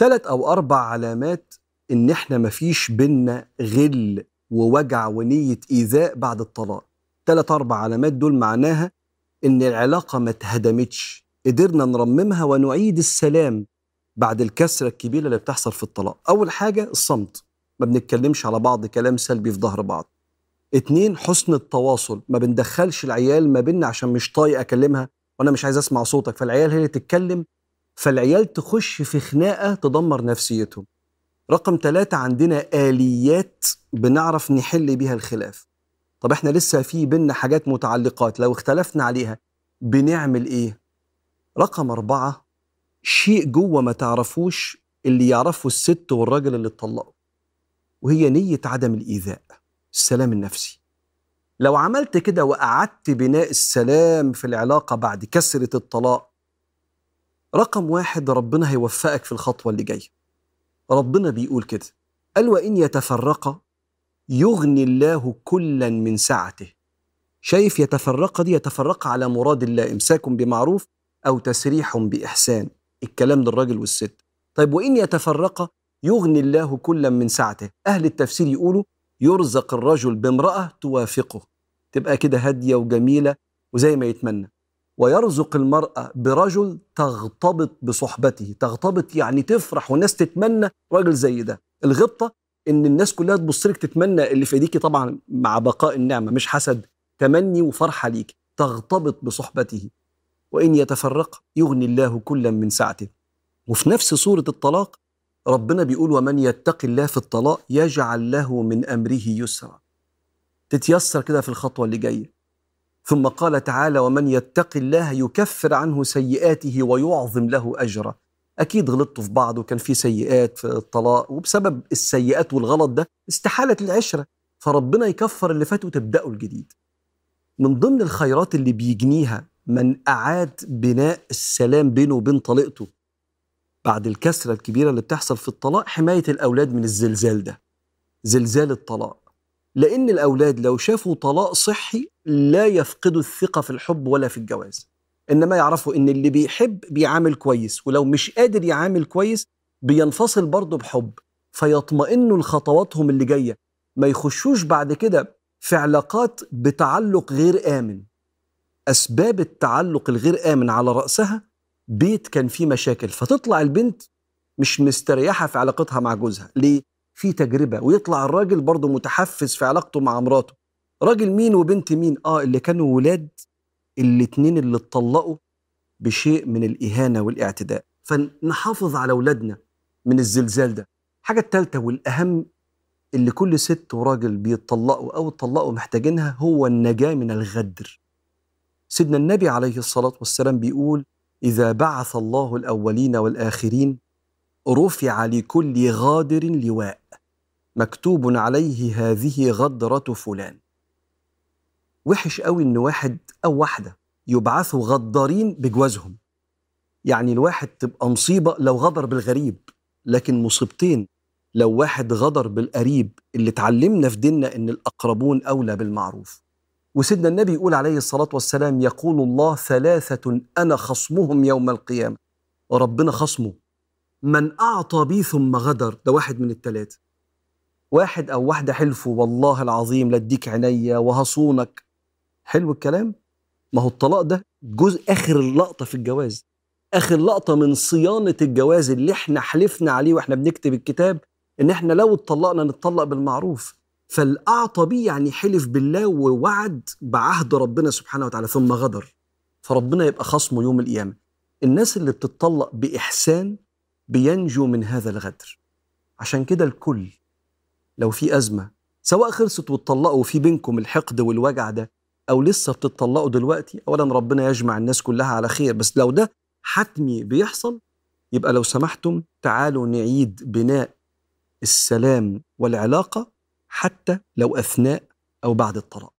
ثلاث أو أربع علامات إن إحنا مفيش بينا غل ووجع ونية إيذاء بعد الطلاق. ثلاث أربع علامات دول معناها إن العلاقة ما اتهدمتش. قدرنا نرممها ونعيد السلام بعد الكسرة الكبيرة اللي بتحصل في الطلاق. أول حاجة الصمت. ما بنتكلمش على بعض كلام سلبي في ظهر بعض. اتنين حسن التواصل. ما بندخلش العيال ما بيننا عشان مش طايق أكلمها وأنا مش عايز أسمع صوتك. فالعيال هي اللي تتكلم فالعيال تخش في خناقة تدمر نفسيتهم. رقم ثلاثة عندنا آليات بنعرف نحل بيها الخلاف. طب إحنا لسه في بينا حاجات متعلقات لو اختلفنا عليها بنعمل إيه؟ رقم أربعة شيء جوه ما تعرفوش اللي يعرفه الست والراجل اللي اتطلقوا وهي نية عدم الإيذاء السلام النفسي. لو عملت كده وأعدت بناء السلام في العلاقة بعد كسرة الطلاق رقم واحد ربنا هيوفقك في الخطوة اللي جاية. ربنا بيقول كده. قال وإن يتفرقا يغني الله كلا من سعته. شايف يتفرق دي؟ يتفرق على مراد الله إمساك بمعروف أو تسريح بإحسان. الكلام للراجل والست. طيب وإن يتفرق يغني الله كلا من سعته. أهل التفسير يقولوا يرزق الرجل بامرأة توافقه. تبقى كده هادية وجميلة وزي ما يتمنى. ويرزق المرأة برجل تغتبط بصحبته. تغتبط يعني تفرح والناس تتمنى راجل زي ده. الغبطة إن الناس كلها تبص لك تتمنى اللي في ايديكي طبعا مع بقاء النعمة مش حسد تمني وفرحة ليك. تغتبط بصحبته. وإن يتفرق يغني الله كلا من سعته. وفي نفس سورة الطلاق ربنا بيقول ومن يتق الله في الطلاق يجعل له من أمره يسرا. تتيسر كده في الخطوة اللي جاية. ثم قال تعالى ومن يتق الله يكفر عنه سيئاته ويعظم له أجرا أكيد غلطتوا في بعض وكان في سيئات في الطلاق وبسبب السيئات والغلط ده استحالت العشرة. فربنا يكفر اللي فات وتبدأوا الجديد. من ضمن الخيرات اللي بيجنيها من أعاد بناء السلام بينه وبين طليقته بعد الكسرة الكبيرة اللي بتحصل في الطلاق حماية الأولاد من الزلزال ده زلزال الطلاق. لأن الأولاد لو شافوا طلاق صحي لا يفقدوا الثقة في الحب ولا في الجواز. إنما يعرفوا إن اللي بيحب بيعامل كويس ولو مش قادر يعامل كويس بينفصل برضه بحب. فيطمئنوا لخطواتهم اللي جاية. ما يخشوش بعد كده في علاقات بتعلق غير آمن. أسباب التعلق الغير آمن على رأسها بيت كان فيه مشاكل. فتطلع البنت مش مستريحة في علاقتها مع جوزها. ليه؟ في تجربة ويطلع الراجل برضه متحفز في علاقته مع مراته. راجل مين وبنت مين؟ آه اللي كانوا ولاد الاتنين اللي اتطلقوا بشيء من الإهانة والاعتداء. فنحافظ على أولادنا من الزلزال ده. حاجة التالتة والأهم اللي كل ست وراجل بيتطلقوا أو اتطلقوا محتاجينها هو النجاة من الغدر. سيدنا النبي عليه الصلاة والسلام بيقول إذا بعث الله الأولين والآخرين رفع لكل غادر لواء. مكتوب عليه هذه غدرة فلان. وحش قوي إن واحد أو واحدة يبعثوا غدارين بجوازهم. يعني الواحد تبقى مصيبة لو غدر بالغريب. لكن مصيبتين لو واحد غدر بالقريب. اللي اتعلمنا في ديننا إن الأقربون أولى بالمعروف. وسيدنا النبي يقول عليه الصلاة والسلام يقول الله ثلاثة أنا خصمهم يوم القيامة. وربنا خصمه. من أعطى بي ثم غدر. ده واحد من الثلاثة واحد أو واحدة حلفوا والله العظيم لديك عينيا وهصونك. حلو الكلام؟ ما هو الطلاق ده جزء آخر اللقطة في الجواز. آخر لقطة من صيانة الجواز اللي إحنا حلفنا عليه وإحنا بنكتب الكتاب إن إحنا لو اتطلقنا نتطلق بالمعروف. فالأعطى بيه يعني حلف بالله ووعد بعهد ربنا سبحانه وتعالى ثم غدر. فربنا يبقى خصمه يوم القيامة. الناس اللي بتطلق بإحسان بينجو من هذا الغدر. عشان كده الكل لو في أزمة سواء خلصت واتطلقوا وفي بينكم الحقد والوجع ده أو لسه بتطلقوا دلوقتي أولا ربنا يجمع الناس كلها على خير. بس لو ده حتمي بيحصل يبقى لو سمحتم تعالوا نعيد بناء السلام والعلاقة حتى لو أثناء أو بعد الطلاق.